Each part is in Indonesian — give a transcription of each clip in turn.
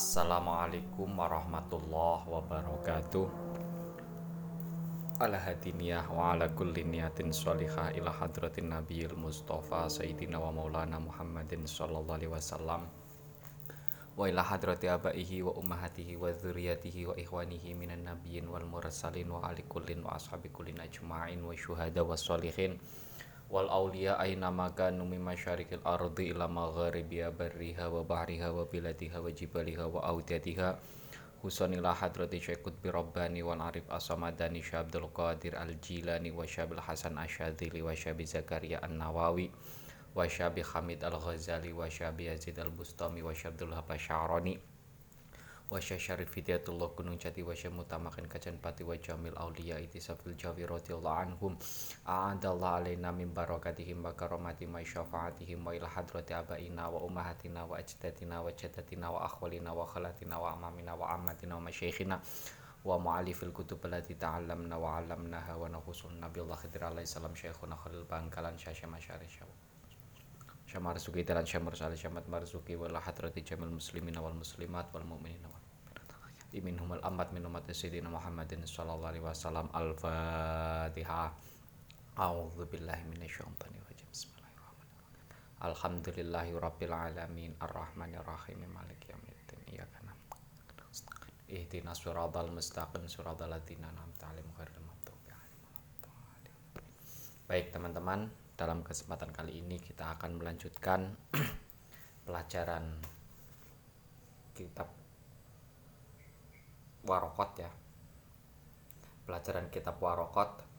Assalamualaikum warahmatullahi wabarakatuh. Ala hadiniyah wa ala kulli niyatin sholihah ila hadratin nabiyil mustafa sayyidina wa maulana muhammadin sallallahu alaihi wasallam. Wa ila hadrati abaihi wa ummahatihi wa dzurriyyatihi wa ikhwanihi minan nabiyyin wal mursalin wa ali kullin wa ashabi kullin ajma'in wa syuhada wa sholihin wal aulia aina makanu min masyarikil ardi ila magharibiha barriha wa bahriha wa biladiha wa jibaliha wa audatiha Husanillah hadrati Syekh bi Rabbani wa Arif Asamadani Syabdul Qadir Al-Jilani wa Syabil Hasan Asyadili wa Syabi Zakaria An-Nawawi wa Syabi Hamid Al-Ghazali wa Syabi Yazid Al-Bustami wa Syabdul Habasyarani Wasya Syarif Hidayatullah Gunung Jati Wasya Mutamakan Kacan Pati wa Jamil Aulia Itisafil Jawi radhiyallahu anhum A'adallah alaina min barakatihim wa karamati ma syafaatihim wa ila hadrati abaina wa ummahatina wa ajdadina wa jaddatina wa akhwalina wa khalatina wa amamina wa ammatina wa masyaikhina wa mu'alifil kutub allati ta'allamna wa 'allamnaha wa nahusunna billah khidir alaihi salam syekhuna khalil bangkalan syasya masyari syawu Syah marzuki dalan syah mursali syamat marzuki wa la hadrati jamil muslimin wal muslimat wal mu'minin wal imin humal amat min umat sayyidina Muhammadin sallallahu alaihi wasallam al-fatihah a'udzu billahi minasyaitonir rajim. Bismillahirrahmanirrahim. Alhamdulillahi rabbil alamin. Arrahmanir rahim. Maliki yaumiddin. Iyyaka na'budu ihdinas siratal mustaqim. Siratal ladzina an'amta 'alaihim ghairil maghdubi baik teman-teman dalam kesempatan kali ini kita akan melanjutkan pelajaran kitab Warokot ya. Pelajaran kitab Warokot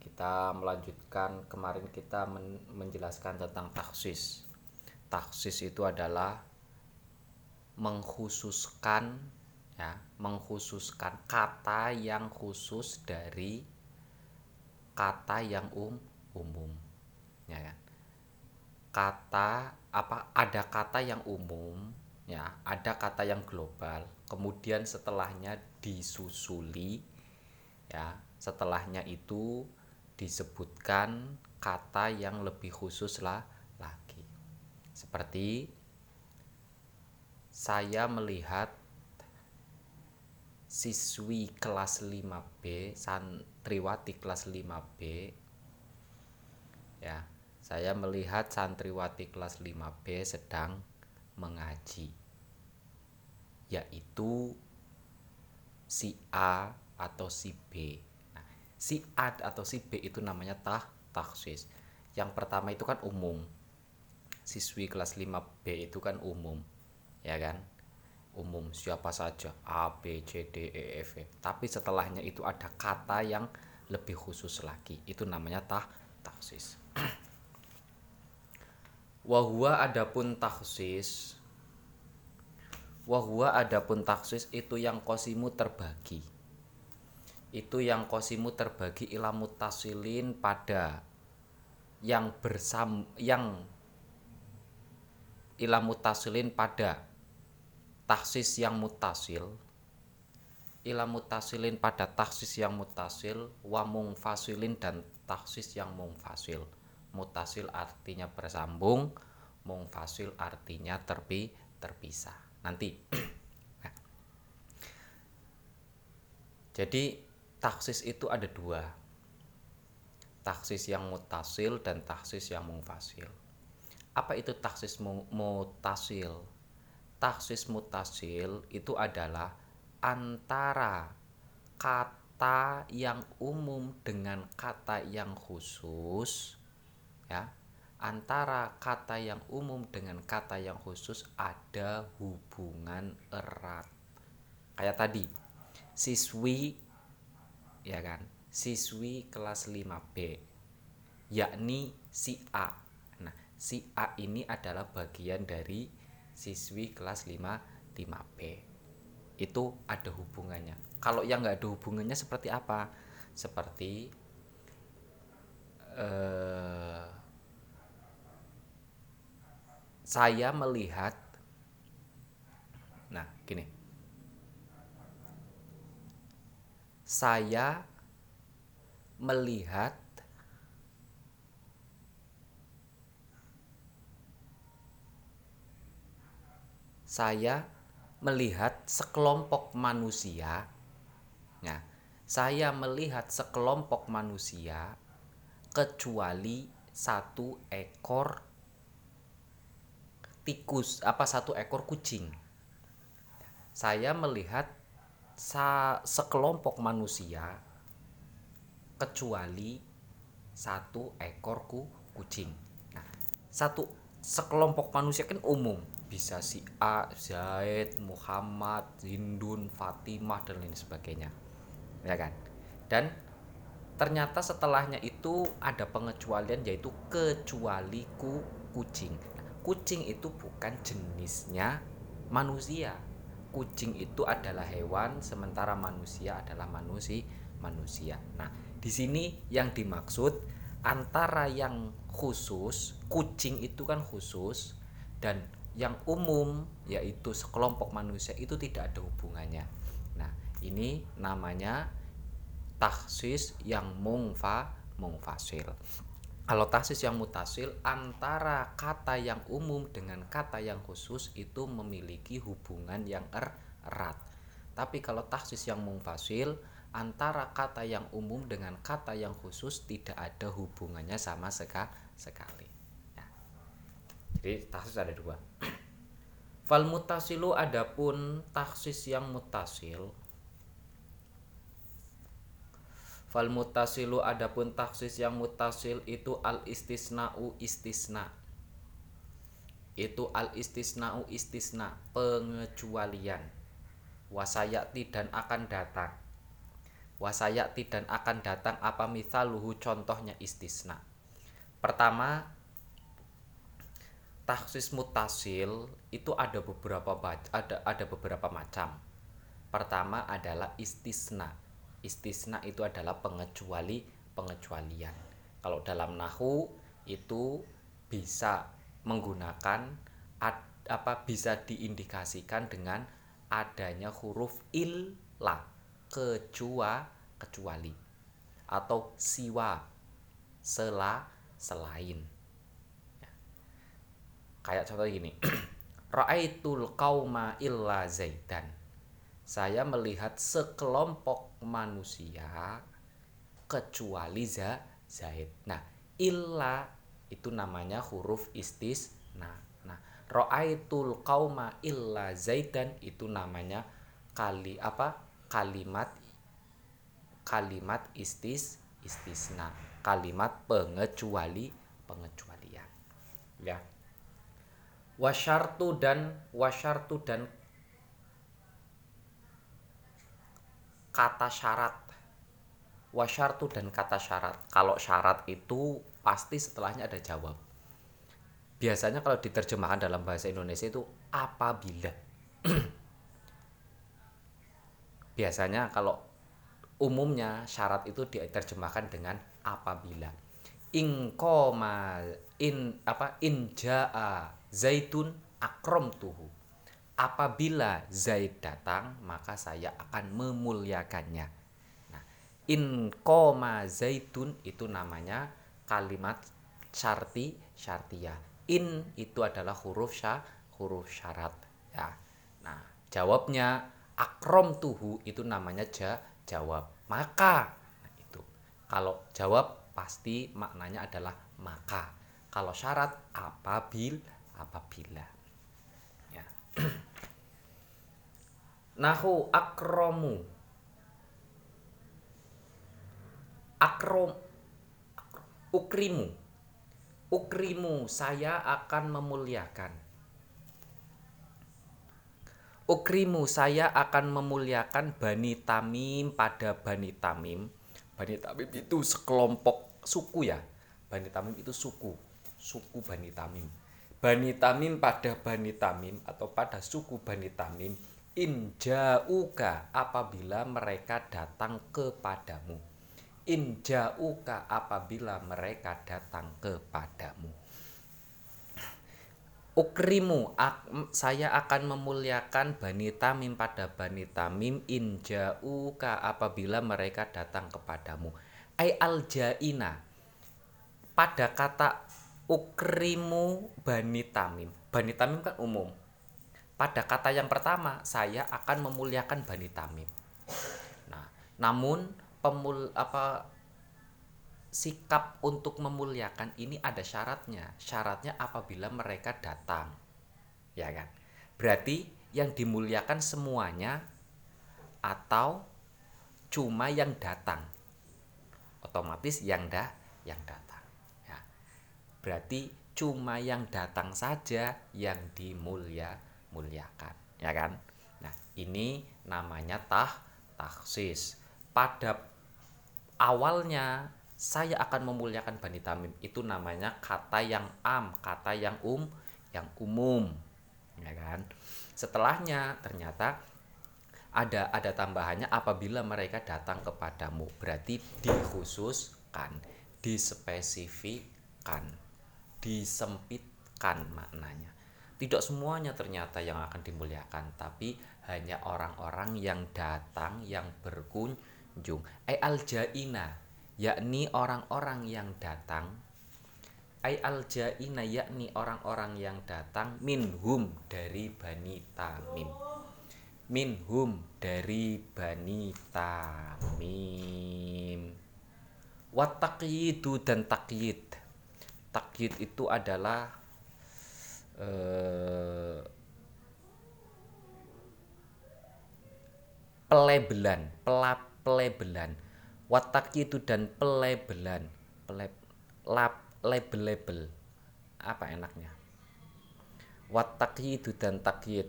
kita melanjutkan kemarin kita men menjelaskan tentang taksis. Taksis itu adalah mengkhususkan ya mengkhususkan kata yang khusus dari kata yang um umum ya kan? Kata apa ada kata yang umum ya ada kata yang global kemudian setelahnya disusuli ya setelahnya itu disebutkan kata yang lebih khusus lah lagi. Seperti saya melihat siswi kelas 5B santriwati kelas 5B ya saya melihat santriwati kelas 5B sedang mengaji yaitu si A atau si B. Nah, si A atau si B itu namanya tah taksis. Yang pertama itu kan umum. Siswi kelas 5B itu kan umum. Ya kan? Umum siapa saja A, B, C, D, E, F. E. Tapi setelahnya itu ada kata yang lebih khusus lagi. Itu namanya tah taksis. Wahwa adapun taksis Wahwa adapun taksis itu yang kosimu terbagi. Itu yang kosimu terbagi ilamu tasilin pada Yang bersam Yang Ilamu tasilin pada Taksis yang mutasil Ilamu tasilin pada taksis yang mutasil Wamung fasilin dan taksis yang mungfasil. Mutasil artinya bersambung mungfasil artinya terpi terpisah. Nanti. Nah. jadi taksis itu ada dua. Taksis yang mutasil dan taksis yang mungfasil. Apa itu taksis mutasil? Taksis mutasil itu adalah antara kata yang umum dengan kata yang khusus ya antara kata yang umum dengan kata yang khusus ada hubungan erat. Kayak tadi siswi ya kan? Siswi kelas 5B yakni si A. Nah si A ini adalah bagian dari siswi kelas 5 5B itu ada hubungannya. Kalau yang nggak ada hubungannya seperti apa? Seperti eh, saya melihat nah gini. Saya melihat saya melihat sekelompok manusia nah saya melihat sekelompok manusia kecuali satu ekor tikus apa satu ekor kucing saya melihat sa sekelompok manusia kecuali satu ekor ku kucing. Nah, satu sekelompok manusia kan umum bisa si A, Zaid, Muhammad, Hindun, Fatimah dan lain sebagainya. Ya kan? Dan ternyata setelahnya itu ada pengecualian yaitu kecuali ku kucing. Kucing itu bukan jenisnya manusia. Kucing itu adalah hewan sementara manusia adalah manusia manusia. Nah, di sini yang dimaksud antara yang khusus, kucing itu kan khusus dan yang umum yaitu sekelompok manusia itu tidak ada hubungannya. Nah, ini namanya taksis yang mungfa mungfasil. Kalau taksis yang mutasil antara kata yang umum dengan kata yang khusus itu memiliki hubungan yang erat. Tapi kalau taksis yang mungfasil antara kata yang umum dengan kata yang khusus tidak ada hubungannya sama seka sekali. Ya. Jadi taksis ada dua. Fal mutasilu adapun taksis yang mutasil. Fal mutasilu adapun taksis yang mutasil itu al istisna'u istisna. Itu al istisna'u istisna pengecualian. Wasayati dan akan datang wasayati dan akan datang apa misaluhu contohnya istisna pertama taksis mutasil itu ada beberapa ada ada beberapa macam pertama adalah istisna istisna itu adalah pengecuali pengecualian. Kalau dalam nahu itu bisa menggunakan ad, apa bisa diindikasikan dengan adanya huruf illa kecua kecuali atau siwa sela selain. Ya. kayak contoh gini Ra'aitul qauma illa zaidan. Saya melihat sekelompok manusia kecuali za zaid nah illa itu namanya huruf istis nah nah ra'aitul qauma illa zaidan itu namanya kali apa kalimat kalimat istis istisna kalimat pengecuali pengecualian ya. Wasyartu dan wasyartu dan kata syarat. Wasyartu dan kata syarat. Kalau syarat itu pasti setelahnya ada jawab. Biasanya kalau diterjemahkan dalam bahasa Indonesia itu apabila. Biasanya kalau umumnya syarat itu diterjemahkan dengan apabila. In koma in apa in jaa zaitun akrom tuhu apabila zaid datang maka saya akan memuliakannya. Nah in koma zaitun itu namanya kalimat syarti syartiyah. In itu adalah huruf syah huruf syarat ya. Nah jawabnya akrom tuhu itu namanya ja, jawab maka. Nah itu. Kalau jawab pasti maknanya adalah maka. Kalau syarat apabil apabila ya nahu akromu akrom ukrimu ukrimu saya akan memuliakan Ukrimu saya akan memuliakan Bani Tamim pada Bani Tamim. Bani Tamim itu sekelompok suku ya. Bani Tamim itu suku, suku Bani Tamim. Bani Tamim pada Bani Tamim atau pada suku Bani Tamim injauka apabila mereka datang kepadamu. Injauka apabila mereka datang kepadamu Ukrimu saya akan memuliakan Bani Tamim pada Bani Tamim inja'uka apabila mereka datang kepadamu. Ai aljaina pada kata ukrimu Bani Tamim. Bani Tamim kan umum. Pada kata yang pertama saya akan memuliakan Bani Tamim. Nah, namun pemul apa sikap untuk memuliakan ini ada syaratnya. Syaratnya apabila mereka datang. Ya kan? Berarti yang dimuliakan semuanya atau cuma yang datang. Otomatis yang dah yang datang. Ya. Berarti cuma yang datang saja yang dimulia muliakan ya kan? Nah ini namanya tah taksis. Pada awalnya saya akan memuliakan Bani Tamim. Itu namanya kata yang am kata yang um yang umum ya kan? Setelahnya ternyata ada ada tambahannya apabila mereka datang kepadamu. Berarti dikhususkan dispesifikkan disempitkan maknanya tidak semuanya ternyata yang akan dimuliakan, tapi hanya orang-orang yang datang, yang berkunjung. Ai al-jaina, yakni orang-orang yang datang. Ai al-jaina, yakni orang-orang yang datang minhum dari Bani Tamim. Minhum dari Bani Tamim. Wat dan takyid. Takyid itu adalah eh, pelebelan, pelap pelebelan. Wataki itu dan pelebelan, peleb, lap, label-label. Apa enaknya? Wataki itu dan takyid.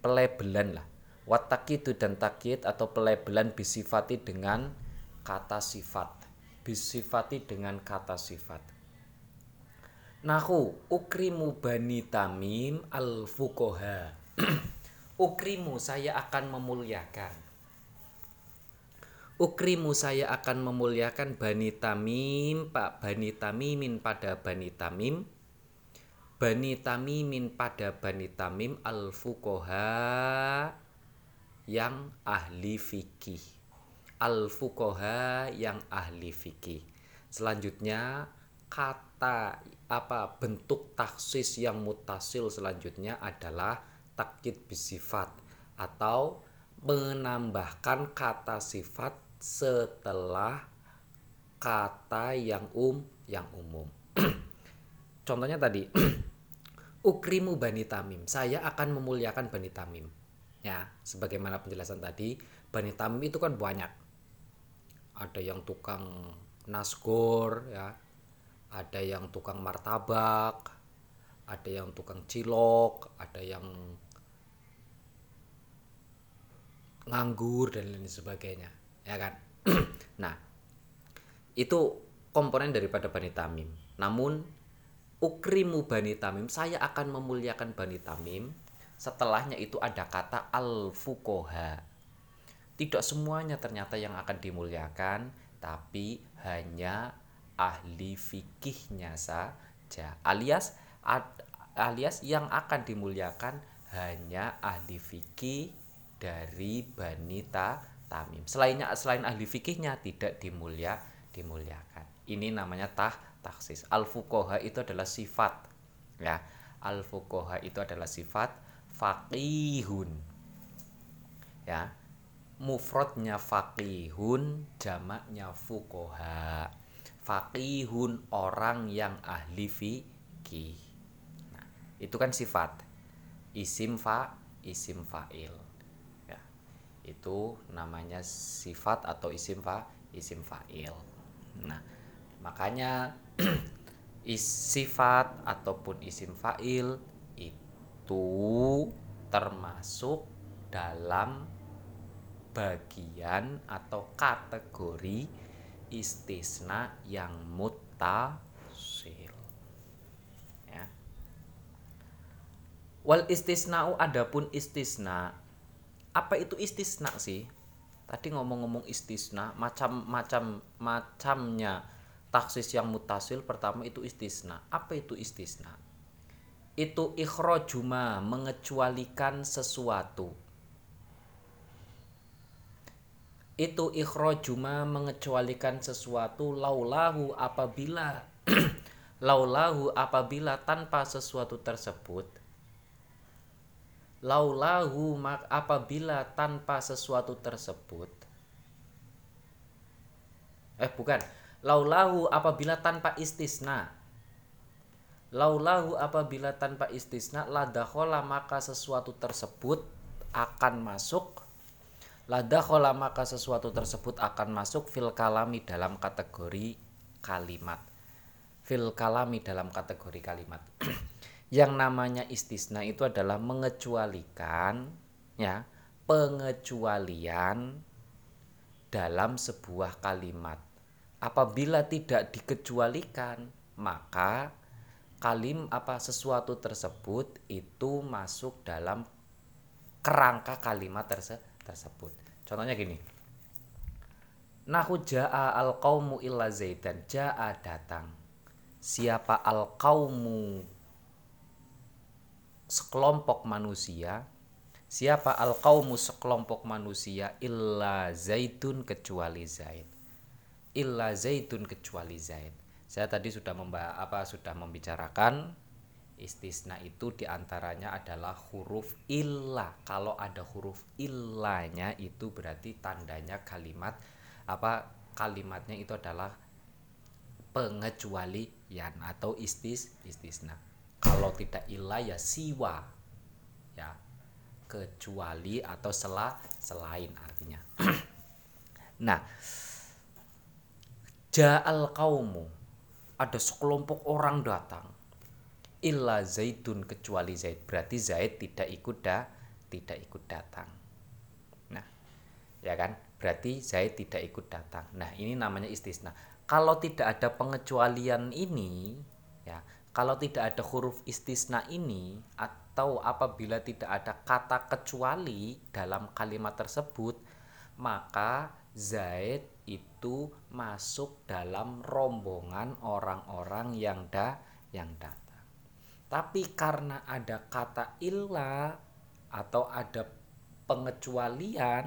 Pelebelan lah. Wataki itu dan takyid atau pelebelan bisifati dengan kata sifat. Bisifati dengan kata sifat Nahu ukrimu bani tamim al fukoha. ukrimu saya akan memuliakan. Ukrimu saya akan memuliakan bani tamim pak bani tamimin pada bani tamim. Bani tamimin pada bani tamim al fukoha yang ahli fikih. Al fukoha yang ahli fikih. Selanjutnya kata apa bentuk taksis yang mutasil selanjutnya adalah takkit bisifat atau menambahkan kata sifat setelah kata yang um yang umum. Contohnya tadi ukrimu bani tamim. Saya akan memuliakan bani tamim. Ya, sebagaimana penjelasan tadi, bani tamim itu kan banyak. Ada yang tukang nasgor ya, ada yang tukang martabak ada yang tukang cilok ada yang nganggur dan lain sebagainya ya kan? Nah itu komponen daripada Bani Tamim. Namun ukrimu Bani Tamim saya akan memuliakan Bani Tamim. Setelahnya itu ada kata al fukoha tidak semuanya ternyata yang akan dimuliakan tapi hanya ahli fikihnya saja alias ad, alias yang akan dimuliakan hanya ahli fikih dari Banita Tamim. Selainnya selain ahli fikihnya tidak dimulia dimuliakan. Ini namanya tah taksis. Al fukoha itu adalah sifat ya. Al fukoha itu adalah sifat fakihun ya mufrodnya fakihun jamaknya fukoha faqihun orang yang ahli fikih. Nah, itu kan sifat isim fa isim fa'il. Ya. Itu namanya sifat atau isim fa isim fa'il. Nah, makanya is sifat ataupun isim fa'il itu termasuk dalam bagian atau kategori istisna yang mutasil ya. Wal istisna'u adapun istisna apa itu istisna sih? Tadi ngomong-ngomong istisna macam-macam macamnya taksis yang mutasil pertama itu istisna. Apa itu istisna? Itu ikhrojuma mengecualikan sesuatu itu ikhrojuma mengecualikan sesuatu laulahu apabila laulahu apabila tanpa sesuatu tersebut. Laulahu mak apabila tanpa sesuatu tersebut. Eh bukan. Laulahu apabila tanpa istisna. Laulahu apabila tanpa istisna ladakhola maka sesuatu tersebut akan masuk ladakhola maka sesuatu tersebut akan masuk fil kalami dalam kategori kalimat. Fil kalami dalam kategori kalimat. Yang namanya istisna itu adalah mengecualikan ya pengecualian dalam sebuah kalimat. Apabila tidak dikecualikan maka kalim apa sesuatu tersebut itu masuk dalam kerangka kalimat terse tersebut. Contohnya gini. Nahu ja'a al qaumu illa zaidan. Ja'a datang. Siapa al qaumu sekelompok manusia Siapa al qaumu sekelompok manusia illa zaidun kecuali zaid. Illa zaidun kecuali zaid saya tadi sudah membahas apa sudah membicarakan istisna itu di antaranya adalah huruf illa. Kalau ada huruf illanya itu berarti tandanya kalimat apa kalimatnya itu adalah pengecualian atau istis istisna. Kalau tidak illa ya siwa ya. Kecuali atau sela selain artinya. Nah ja'al kaumu ada sekelompok orang datang illa zaidun kecuali zaid. Berarti zaid tidak ikut dah tidak ikut datang. Nah ya kan? Berarti zaid tidak ikut datang. Nah ini namanya istisna. Kalau tidak ada pengecualian ini ya kalau tidak ada huruf istisna ini atau apabila tidak ada kata kecuali dalam kalimat tersebut maka zaid itu masuk dalam rombongan orang-orang yang da yang datang. Tapi karena ada kata illa atau ada pengecualian,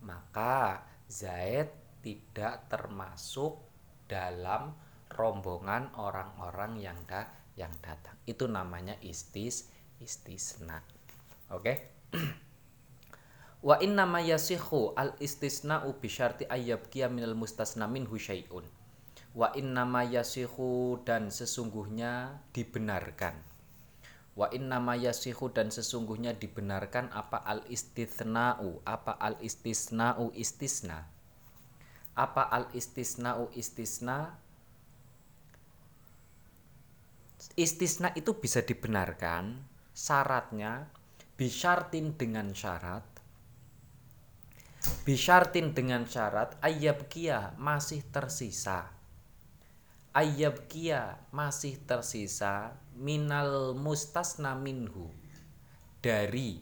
maka Zaid tidak termasuk dalam rombongan orang-orang yang da yang datang. Itu namanya istis istisna. Oke? Okay? Wa inna ma yasihu al istisna'u bi syarti ayyabkiya minal mustasna minhu syai'un. Wa inna ma yasihu dan sesungguhnya dibenarkan. Wa inna ma yasihu dan sesungguhnya dibenarkan apa al istithna'u, apa al istisna'u istisna. Apa al istisna'u istisna? Istisna itu bisa dibenarkan syaratnya bisyartin dengan syarat Bisyartin dengan syarat kia masih tersisa. Kia masih tersisa minal mustasna minhu dari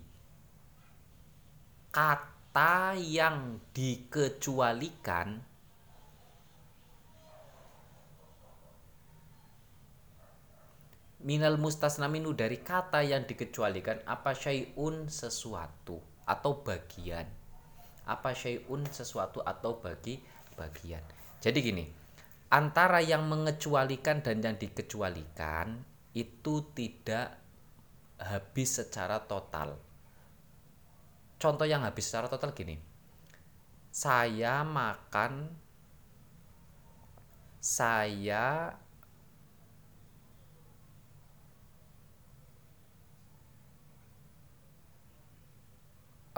kata yang dikecualikan minal mustasna minhu dari kata yang dikecualikan apa syai'un sesuatu atau bagian apa syai'un sesuatu atau bagi bagian. Jadi gini, antara yang mengecualikan dan yang dikecualikan itu tidak habis secara total. Contoh yang habis secara total gini. Saya makan saya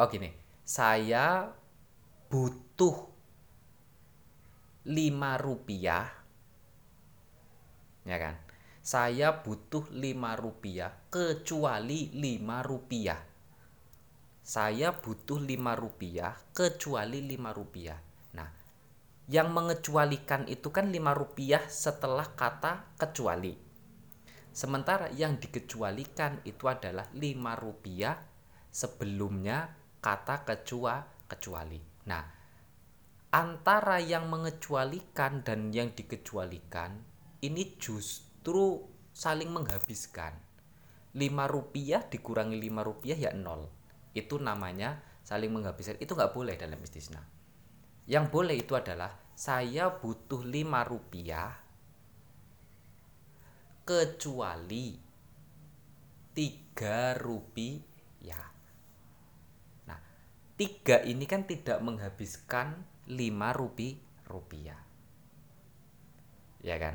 Oh gini, saya butuh lima rupiah ya kan? Saya butuh lima rupiah kecuali lima rupiah. Saya butuh lima rupiah kecuali lima rupiah. Nah yang mengecualikan itu kan lima rupiah setelah kata kecuali. Sementara yang dikecualikan itu adalah lima rupiah sebelumnya kata kecua kecuali. Nah, antara yang mengecualikan dan yang dikecualikan ini justru saling menghabiskan. 5 rupiah dikurangi 5 rupiah ya nol. Itu namanya saling menghabiskan. Itu nggak boleh dalam istisna. Yang boleh itu adalah saya butuh 5 rupiah kecuali 3 rupiah. tiga ini kan tidak menghabiskan lima rupi rupiah. Ya kan?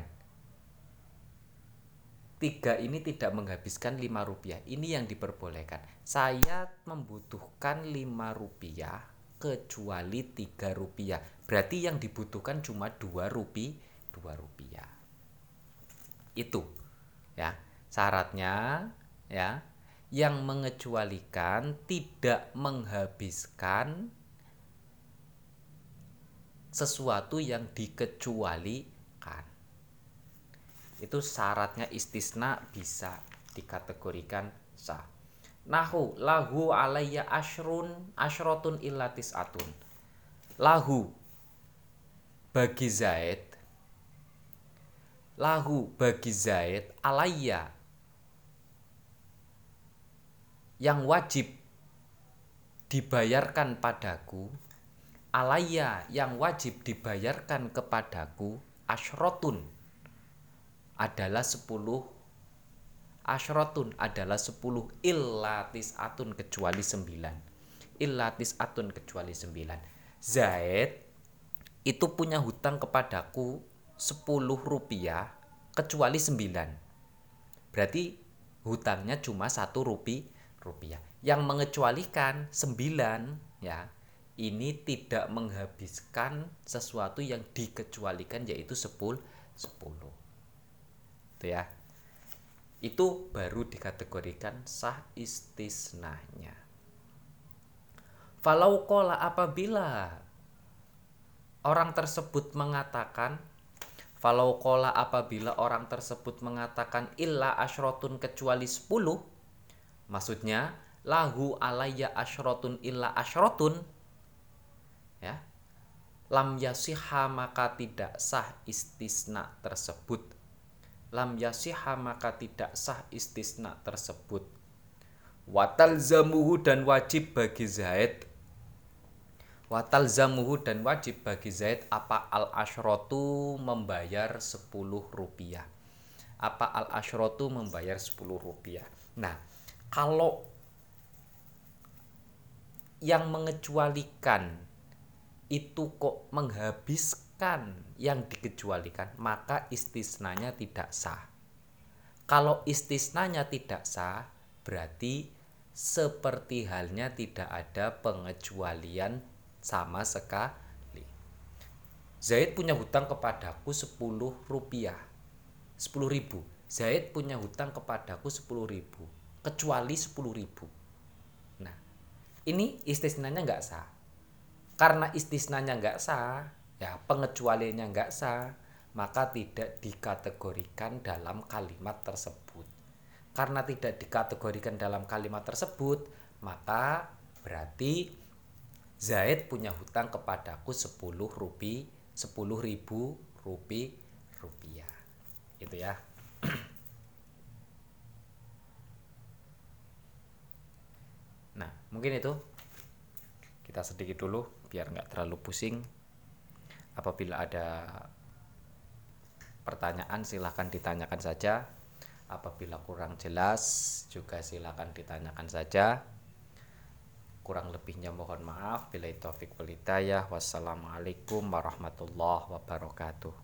Tiga ini tidak menghabiskan lima rupiah. Ini yang diperbolehkan. Saya membutuhkan lima rupiah kecuali tiga rupiah. Berarti yang dibutuhkan cuma dua rupiah dua rupiah. Itu ya. Syaratnya ya. Yang mengecualikan tidak menghabiskan sesuatu yang dikecualikan. Itu syaratnya istisna bisa dikategorikan sah. Nahu lahu alayya ashrun ashrotun illatis atun. Lahu bagi Zaid lahu bagi Zaid alayya yang wajib dibayarkan padaku alaya yang wajib dibayarkan kepadaku ashrotun adalah sepuluh ashrotun adalah sepuluh illatis atun kecuali sembilan. Illatis atun kecuali sembilan. Zaid itu punya hutang kepadaku sepuluh rupiah kecuali sembilan. Berarti hutangnya cuma satu rupiah rupiah. Yang mengecualikan 9 ya, ini tidak menghabiskan sesuatu yang dikecualikan yaitu 10 10. Itu ya. Itu baru dikategorikan sah istisnahnya. Falau kola apabila orang tersebut mengatakan Falau kola apabila orang tersebut mengatakan illa ashrotun kecuali 10 maksudnya lahu alayya asyrotun illa asyrotun ya lam yasiha maka tidak sah istisna tersebut. Lam yasiha maka tidak sah istisna tersebut. Watal zamuhu dan wajib bagi Zaid. Watal zamuhu dan wajib bagi Zaid apa al ashrotu membayar 10 rupiah? Apa al ashrotu membayar 10 rupiah? Nah kalau yang mengecualikan itu kok menghabiskan yang dikecualikan maka istisnanya tidak sah. Kalau istisnanya tidak sah berarti seperti halnya tidak ada pengecualian sama sekali. Zaid punya hutang kepadaku 10 rupiah. 10 ribu. Zaid punya hutang kepadaku 10 ribu. Kecuali 10.000 nah ini istisnanya nggak sah karena istisnanya nggak sah ya pengecualiannya nggak sah maka tidak dikategorikan dalam kalimat tersebut. Karena tidak dikategorikan dalam kalimat tersebut maka berarti Zaid punya hutang kepadaku 10 rupiah 10 ribu rupiah rupiah. Itu ya. Nah, mungkin itu. Kita sedikit dulu biar nggak terlalu pusing. Apabila ada pertanyaan silahkan ditanyakan saja. Apabila kurang jelas juga silahkan ditanyakan saja. Kurang lebihnya mohon maaf. Bila walhidayah. Wassalamualaikum warahmatullahi wabarakatuh.